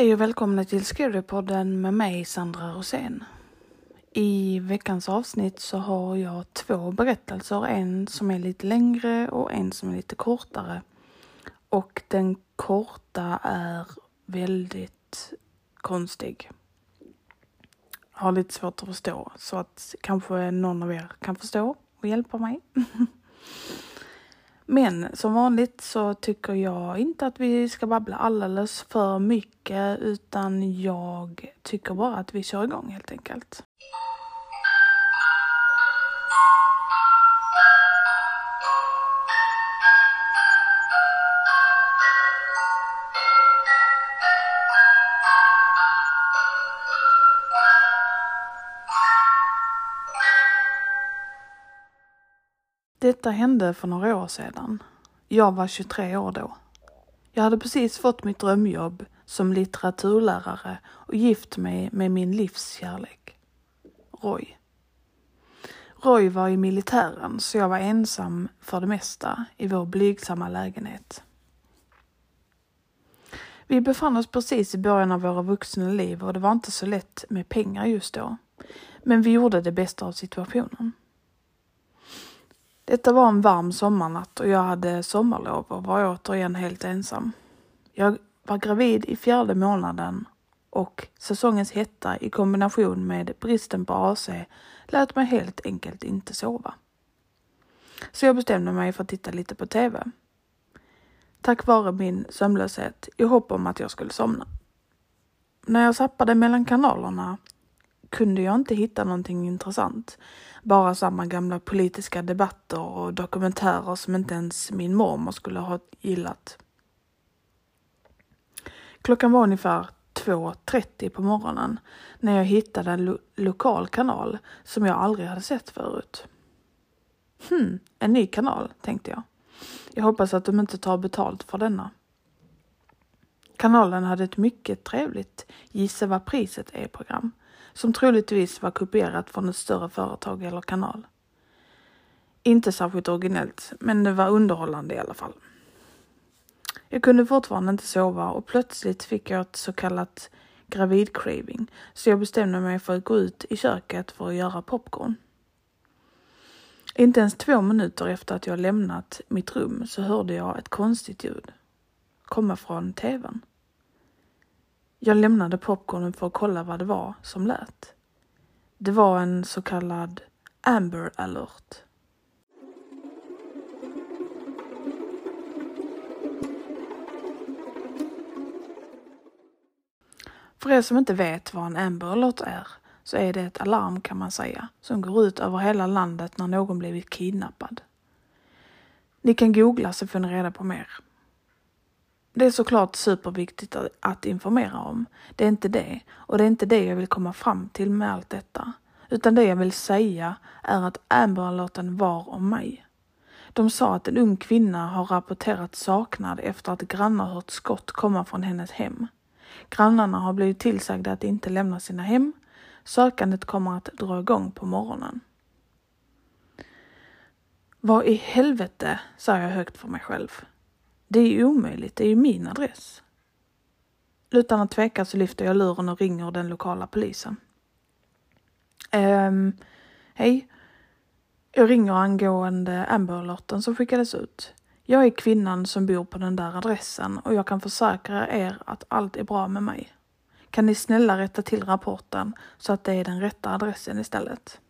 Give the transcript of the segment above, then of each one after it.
Hej och välkomna till Scarypodden med mig Sandra Rosén. I veckans avsnitt så har jag två berättelser, en som är lite längre och en som är lite kortare. Och den korta är väldigt konstig. Jag har lite svårt att förstå så att kanske någon av er kan förstå och hjälpa mig. Men som vanligt så tycker jag inte att vi ska babbla alldeles för mycket utan jag tycker bara att vi kör igång helt enkelt. Detta hände för några år sedan. Jag var 23 år då. Jag hade precis fått mitt drömjobb som litteraturlärare och gift mig med min livskärlek, Roy. Roy var i militären så jag var ensam för det mesta i vår blygsamma lägenhet. Vi befann oss precis i början av våra vuxna liv och det var inte så lätt med pengar just då. Men vi gjorde det bästa av situationen. Detta var en varm sommarnatt och jag hade sommarlov och var återigen helt ensam. Jag var gravid i fjärde månaden och säsongens hetta i kombination med bristen på AC lät mig helt enkelt inte sova. Så jag bestämde mig för att titta lite på TV. Tack vare min sömnlöshet i hopp om att jag skulle somna. När jag zappade mellan kanalerna kunde jag inte hitta någonting intressant. Bara samma gamla politiska debatter och dokumentärer som inte ens min mormor skulle ha gillat. Klockan var ungefär 2.30 på morgonen när jag hittade en lo lokal kanal som jag aldrig hade sett förut. Hmm, en ny kanal, tänkte jag. Jag hoppas att de inte tar betalt för denna. Kanalen hade ett mycket trevligt Gissa vad priset är-program som troligtvis var kopierat från ett större företag eller kanal. Inte särskilt originellt, men det var underhållande i alla fall. Jag kunde fortfarande inte sova och plötsligt fick jag ett så kallat gravidcraving så jag bestämde mig för att gå ut i köket för att göra popcorn. Inte ens två minuter efter att jag lämnat mitt rum så hörde jag ett konstigt ljud komma från tvn. Jag lämnade popcornen för att kolla vad det var som lät. Det var en så kallad Amber alert. För er som inte vet vad en Amber alert är så är det ett alarm kan man säga som går ut över hela landet när någon blivit kidnappad. Ni kan googla så får ni reda på mer. Det är såklart superviktigt att informera om. Det är inte det. Och det är inte det jag vill komma fram till med allt detta. Utan det jag vill säga är att Amber-alerten var om mig. De sa att en ung kvinna har rapporterat saknad efter att grannar hört skott komma från hennes hem. Grannarna har blivit tillsagda att inte lämna sina hem. Sökandet kommer att dra igång på morgonen. Vad i helvete, sa jag högt för mig själv. Det är ju omöjligt, det är ju min adress. Utan att tveka så lyfter jag luren och ringer den lokala polisen. Ehm, Hej. Jag ringer angående Amber som skickades ut. Jag är kvinnan som bor på den där adressen och jag kan försäkra er att allt är bra med mig. Kan ni snälla rätta till rapporten så att det är den rätta adressen istället?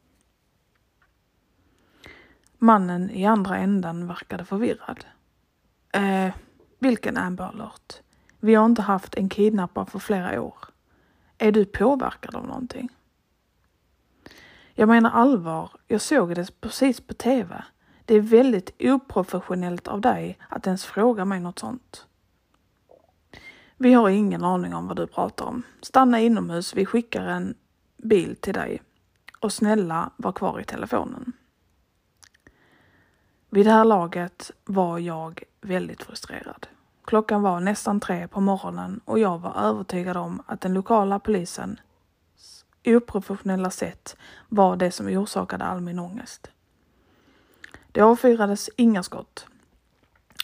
Mannen i andra änden verkade förvirrad. Eh, vilken Amber alert? Vi har inte haft en kidnappare för flera år. Är du påverkad av någonting? Jag menar allvar, jag såg det precis på TV. Det är väldigt oprofessionellt av dig att ens fråga mig något sånt. Vi har ingen aning om vad du pratar om. Stanna inomhus, vi skickar en bil till dig. Och snälla, var kvar i telefonen. Vid det här laget var jag väldigt frustrerad. Klockan var nästan tre på morgonen och jag var övertygad om att den lokala polisen oprofessionella sätt var det som orsakade all min ångest. Det avfyrades inga skott.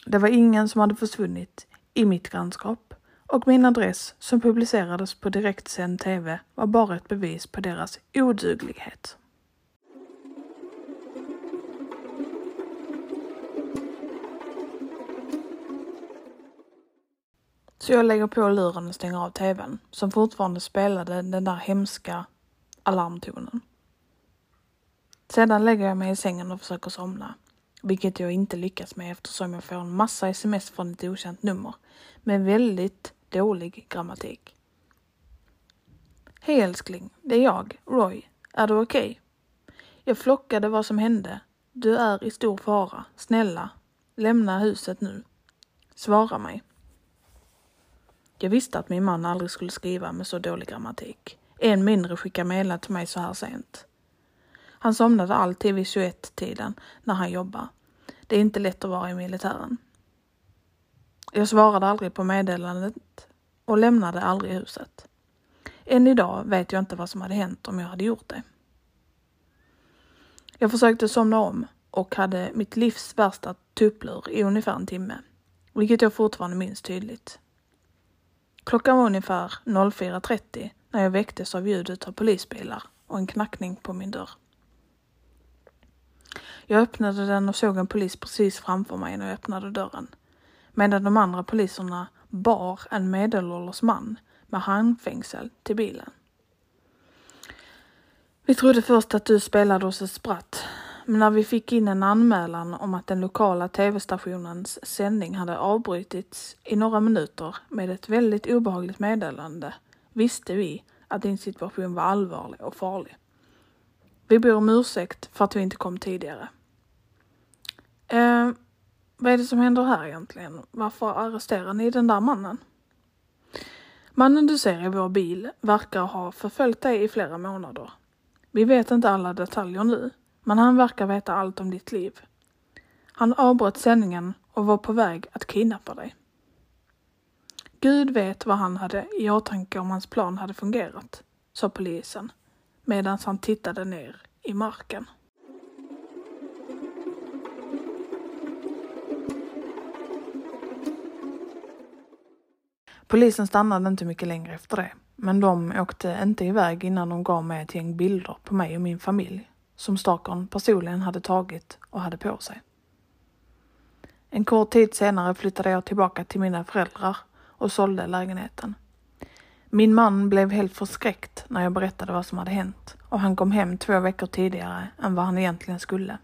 Det var ingen som hade försvunnit i mitt grannskap och min adress som publicerades på direktsänd TV var bara ett bevis på deras oduglighet. Så jag lägger på luren och stänger av TVn som fortfarande spelade den där hemska alarmtonen. Sedan lägger jag mig i sängen och försöker somna, vilket jag inte lyckas med eftersom jag får en massa sms från ett okänt nummer med väldigt dålig grammatik. Hej älskling, det är jag, Roy. Är du okej? Okay? Jag flockade vad som hände. Du är i stor fara. Snälla, lämna huset nu. Svara mig. Jag visste att min man aldrig skulle skriva med så dålig grammatik. Än mindre skicka meddelande till mig så här sent. Han somnade alltid vid 21-tiden när han jobbar. Det är inte lätt att vara i militären. Jag svarade aldrig på meddelandet och lämnade aldrig huset. Än idag vet jag inte vad som hade hänt om jag hade gjort det. Jag försökte somna om och hade mitt livs värsta tupplur i ungefär en timme, vilket jag fortfarande minns tydligt. Klockan var ungefär 04.30 när jag väcktes av ljudet av polisbilar och en knackning på min dörr. Jag öppnade den och såg en polis precis framför mig när jag öppnade dörren, medan de andra poliserna bar en medelålders man med handfängsel till bilen. Vi trodde först att du spelade oss ett spratt, men när vi fick in en anmälan om att den lokala tv-stationens sändning hade avbrutits i några minuter med ett väldigt obehagligt meddelande visste vi att din situation var allvarlig och farlig. Vi ber om ursäkt för att vi inte kom tidigare. Eh, vad är det som händer här egentligen? Varför arresterar ni den där mannen? Mannen du ser i vår bil verkar ha förföljt dig i flera månader. Vi vet inte alla detaljer nu, men han verkar veta allt om ditt liv. Han avbröt sändningen och var på väg att kidnappa dig. Gud vet vad han hade i åtanke om hans plan hade fungerat, sa polisen medan han tittade ner i marken. Polisen stannade inte mycket längre efter det, men de åkte inte iväg innan de gav mig ett gäng bilder på mig och min familj som stalkern personligen hade tagit och hade på sig. En kort tid senare flyttade jag tillbaka till mina föräldrar och sålde lägenheten. Min man blev helt förskräckt när jag berättade vad som hade hänt och han kom hem två veckor tidigare än vad han egentligen skulle.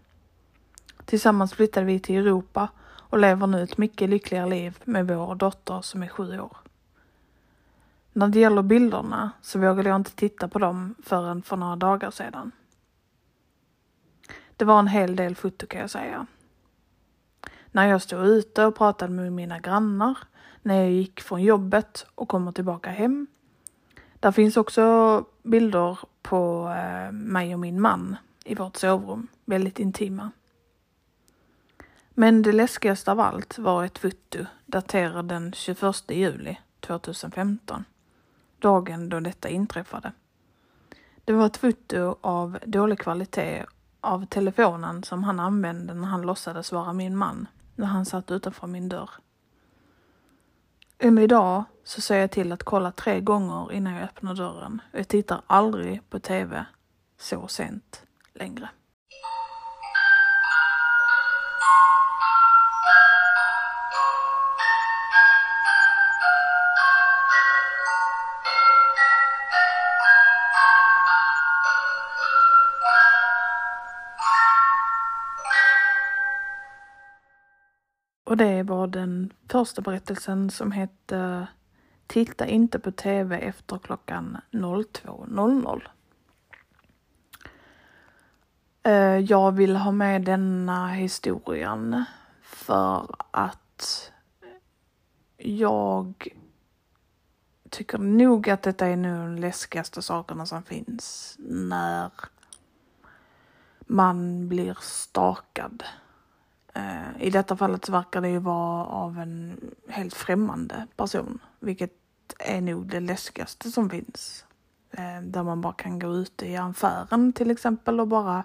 Tillsammans flyttade vi till Europa och lever nu ett mycket lyckligare liv med vår dotter som är sju år. När det gäller bilderna så vågade jag inte titta på dem förrän för några dagar sedan. Det var en hel del foto kan jag säga. När jag stod ute och pratade med mina grannar, när jag gick från jobbet och kommer tillbaka hem. Där finns också bilder på eh, mig och min man i vårt sovrum, väldigt intima. Men det läskigaste av allt var ett foto daterat den 21 juli 2015 dagen då detta inträffade. Det var ett foto av dålig kvalitet av telefonen som han använde när han låtsades vara min man, när han satt utanför min dörr. Än idag så ser jag till att kolla tre gånger innan jag öppnar dörren. Jag tittar aldrig på TV så sent längre. Och det var den första berättelsen som hette Titta inte på TV efter klockan 02.00. Eh, jag vill ha med denna historien för att jag tycker nog att detta är nog de läskigaste sakerna som finns när man blir stakad Eh, I detta fallet så verkar det ju vara av en helt främmande person, vilket är nog det läskigaste som finns. Eh, där man bara kan gå ute i affären till exempel och bara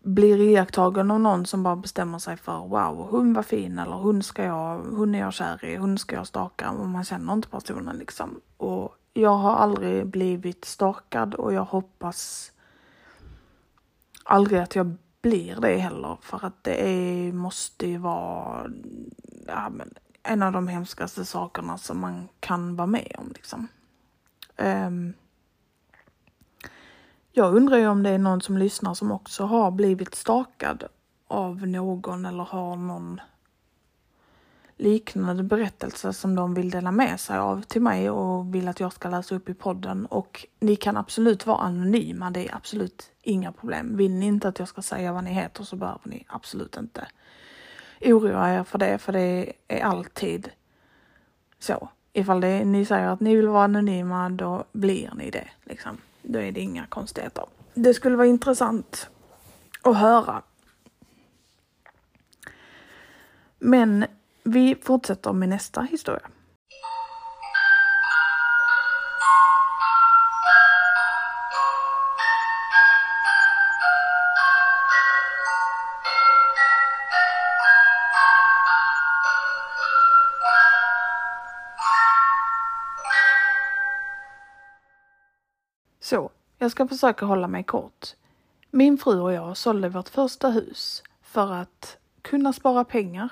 blir iakttagen av någon som bara bestämmer sig för wow, hon var fin eller hon ska jag, hon är jag kär i, hon ska jag staka och man känner inte personen liksom. Och jag har aldrig blivit stakad och jag hoppas aldrig att jag blir det heller för att det är, måste ju vara ja, men, en av de hemskaste sakerna som man kan vara med om liksom. Um, jag undrar ju om det är någon som lyssnar som också har blivit stakad av någon eller har någon liknande berättelse som de vill dela med sig av till mig och vill att jag ska läsa upp i podden. Och ni kan absolut vara anonyma, det är absolut inga problem. Vill ni inte att jag ska säga vad ni heter så behöver ni absolut inte oroa er för det, för det är alltid så. Ifall det, ni säger att ni vill vara anonyma, då blir ni det. Liksom. Då är det inga konstigheter. Det skulle vara intressant att höra. Men vi fortsätter med nästa historia. Så, jag ska försöka hålla mig kort. Min fru och jag sålde vårt första hus för att kunna spara pengar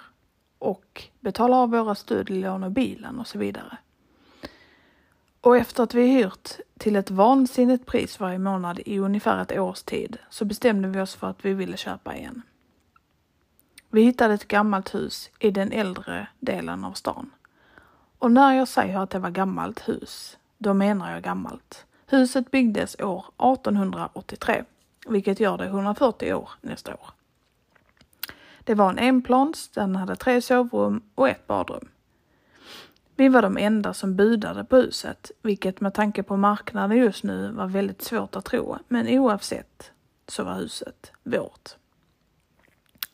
och betala av våra studielån och bilen och så vidare. Och efter att vi hyrt till ett vansinnigt pris varje månad i ungefär ett års tid så bestämde vi oss för att vi ville köpa igen. Vi hittade ett gammalt hus i den äldre delen av stan. Och när jag säger att det var gammalt hus, då menar jag gammalt. Huset byggdes år 1883, vilket gör det 140 år nästa år. Det var en enplans, den hade tre sovrum och ett badrum. Vi var de enda som budade på huset, vilket med tanke på marknaden just nu var väldigt svårt att tro, men oavsett så var huset vårt.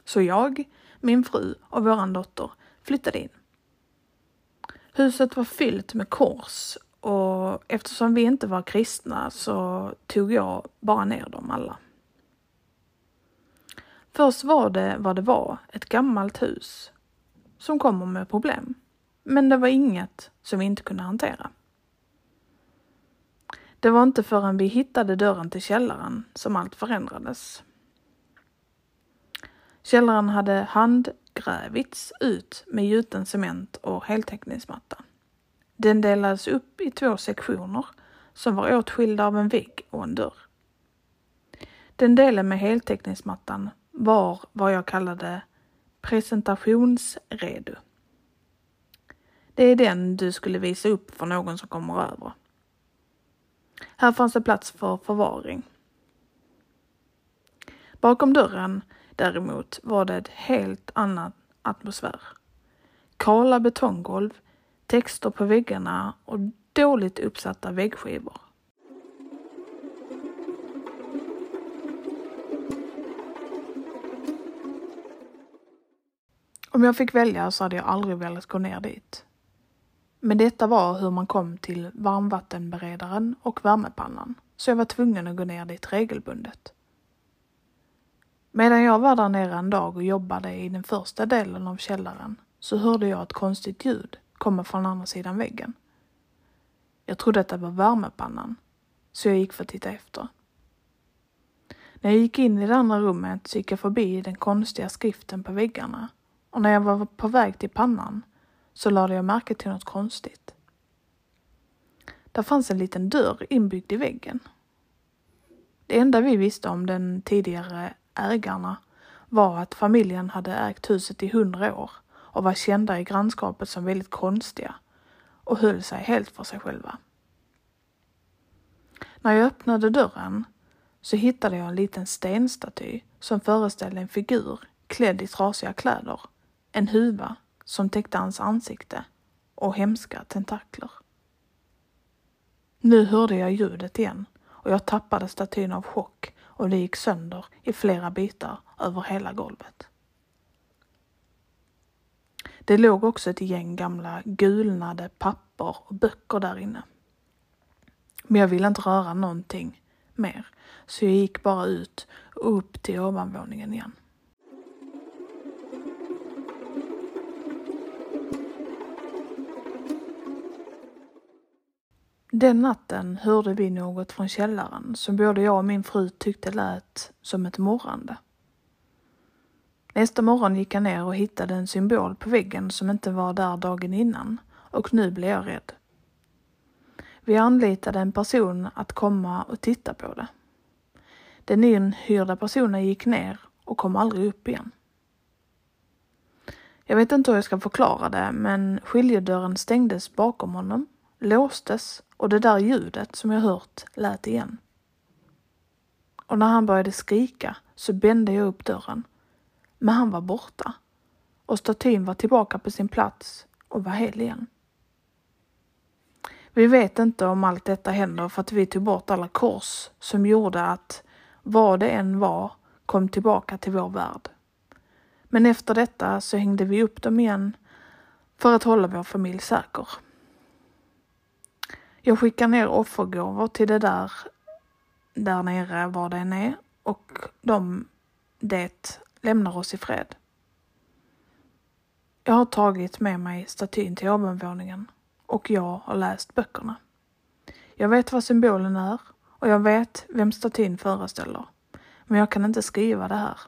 Så jag, min fru och våran dotter flyttade in. Huset var fyllt med kors och eftersom vi inte var kristna så tog jag bara ner dem alla. Först var det vad det var, ett gammalt hus som kommer med problem. Men det var inget som vi inte kunde hantera. Det var inte förrän vi hittade dörren till källaren som allt förändrades. Källaren hade handgrävits ut med gjuten cement och heltäckningsmatta. Den delades upp i två sektioner som var åtskilda av en vägg och en dörr. Den delen med heltäckningsmattan var vad jag kallade presentationsredo. Det är den du skulle visa upp för någon som kommer över. Här fanns det plats för förvaring. Bakom dörren däremot var det ett helt annan atmosfär. Kala betonggolv, texter på väggarna och dåligt uppsatta väggskivor. Om jag fick välja så hade jag aldrig velat gå ner dit. Men detta var hur man kom till varmvattenberedaren och värmepannan, så jag var tvungen att gå ner dit regelbundet. Medan jag var där nere en dag och jobbade i den första delen av källaren så hörde jag ett konstigt ljud komma från andra sidan väggen. Jag trodde att det var värmepannan, så jag gick för att titta efter. När jag gick in i det andra rummet så gick jag förbi den konstiga skriften på väggarna och när jag var på väg till pannan så lade jag märke till något konstigt. Där fanns en liten dörr inbyggd i väggen. Det enda vi visste om den tidigare ägarna var att familjen hade ägt huset i hundra år och var kända i grannskapet som väldigt konstiga och höll sig helt för sig själva. När jag öppnade dörren så hittade jag en liten stenstaty som föreställde en figur klädd i trasiga kläder en huva som täckte hans ansikte och hemska tentakler. Nu hörde jag ljudet igen och jag tappade statyn av chock och det gick sönder i flera bitar över hela golvet. Det låg också ett gäng gamla gulnade papper och böcker där inne. Men jag ville inte röra någonting mer. Så jag gick bara ut och upp till ovanvåningen igen. Den natten hörde vi något från källaren som både jag och min fru tyckte lät som ett morrande. Nästa morgon gick jag ner och hittade en symbol på väggen som inte var där dagen innan och nu blev jag rädd. Vi anlitade en person att komma och titta på det. Den inhyrda personen gick ner och kom aldrig upp igen. Jag vet inte hur jag ska förklara det, men skiljedörren stängdes bakom honom, låstes och det där ljudet som jag hört lät igen. Och när han började skrika så bände jag upp dörren. Men han var borta och statyn var tillbaka på sin plats och var hel igen. Vi vet inte om allt detta händer för att vi tog bort alla kors som gjorde att vad det än var kom tillbaka till vår värld. Men efter detta så hängde vi upp dem igen för att hålla vår familj säker. Jag skickar ner offergåvor till det där, där nere var det än är och de, det lämnar oss i fred. Jag har tagit med mig statyn till ovanvåningen och jag har läst böckerna. Jag vet vad symbolen är och jag vet vem statyn föreställer. Men jag kan inte skriva det här.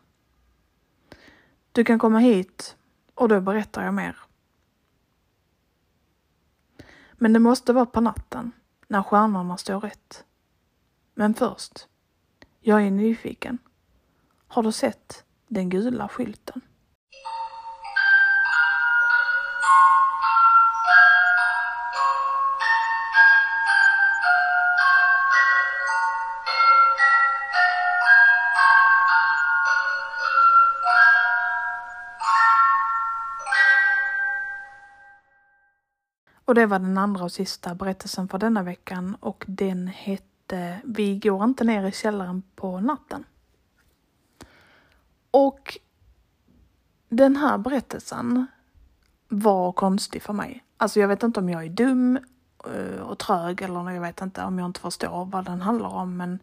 Du kan komma hit och då berättar jag mer. Men det måste vara på natten, när stjärnorna står rätt. Men först, jag är nyfiken. Har du sett den gula skylten? Och det var den andra och sista berättelsen för denna veckan och den hette Vi går inte ner i källaren på natten. Och den här berättelsen var konstig för mig. Alltså jag vet inte om jag är dum eh, och trög eller jag vet inte om jag inte förstår vad den handlar om men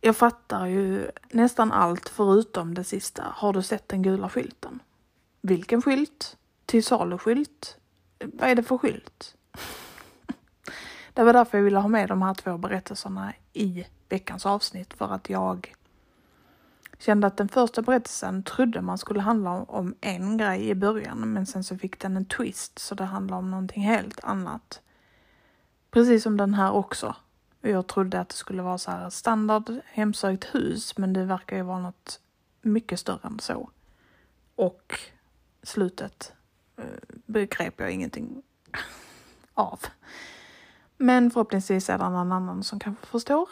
jag fattar ju nästan allt förutom det sista. Har du sett den gula skylten? Vilken skylt? Till salu-skylt? Vad är det för skylt? det var därför jag ville ha med de här två berättelserna i veckans avsnitt för att jag kände att den första berättelsen trodde man skulle handla om en grej i början men sen så fick den en twist så det handlar om någonting helt annat. Precis som den här också. Jag trodde att det skulle vara så här standard hemsökt hus men det verkar ju vara något mycket större än så. Och slutet Eh, begrep jag ingenting av. Men förhoppningsvis är det någon annan som kanske förstår.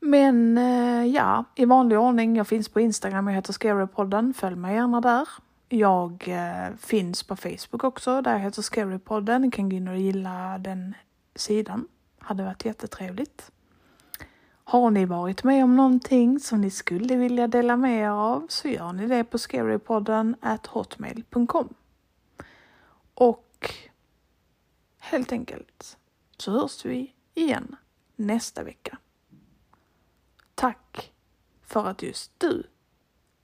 Men eh, ja, i vanlig ordning. Jag finns på Instagram, jag heter Scarypodden. Följ mig gärna där. Jag eh, finns på Facebook också, där jag heter Scarypodden. Ni kan gå in och gilla den sidan. Hade varit jättetrevligt. Har ni varit med om någonting som ni skulle vilja dela med er av så gör ni det på scarypodden hotmail.com. Och helt enkelt så hörs vi igen nästa vecka. Tack för att just du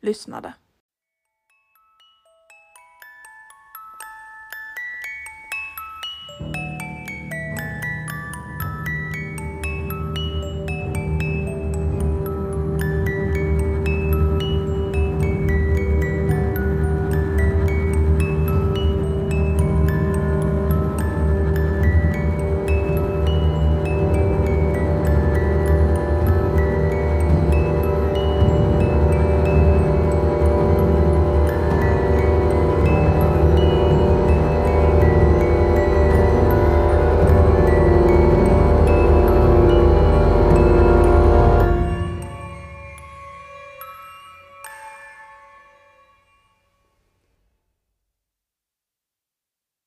lyssnade.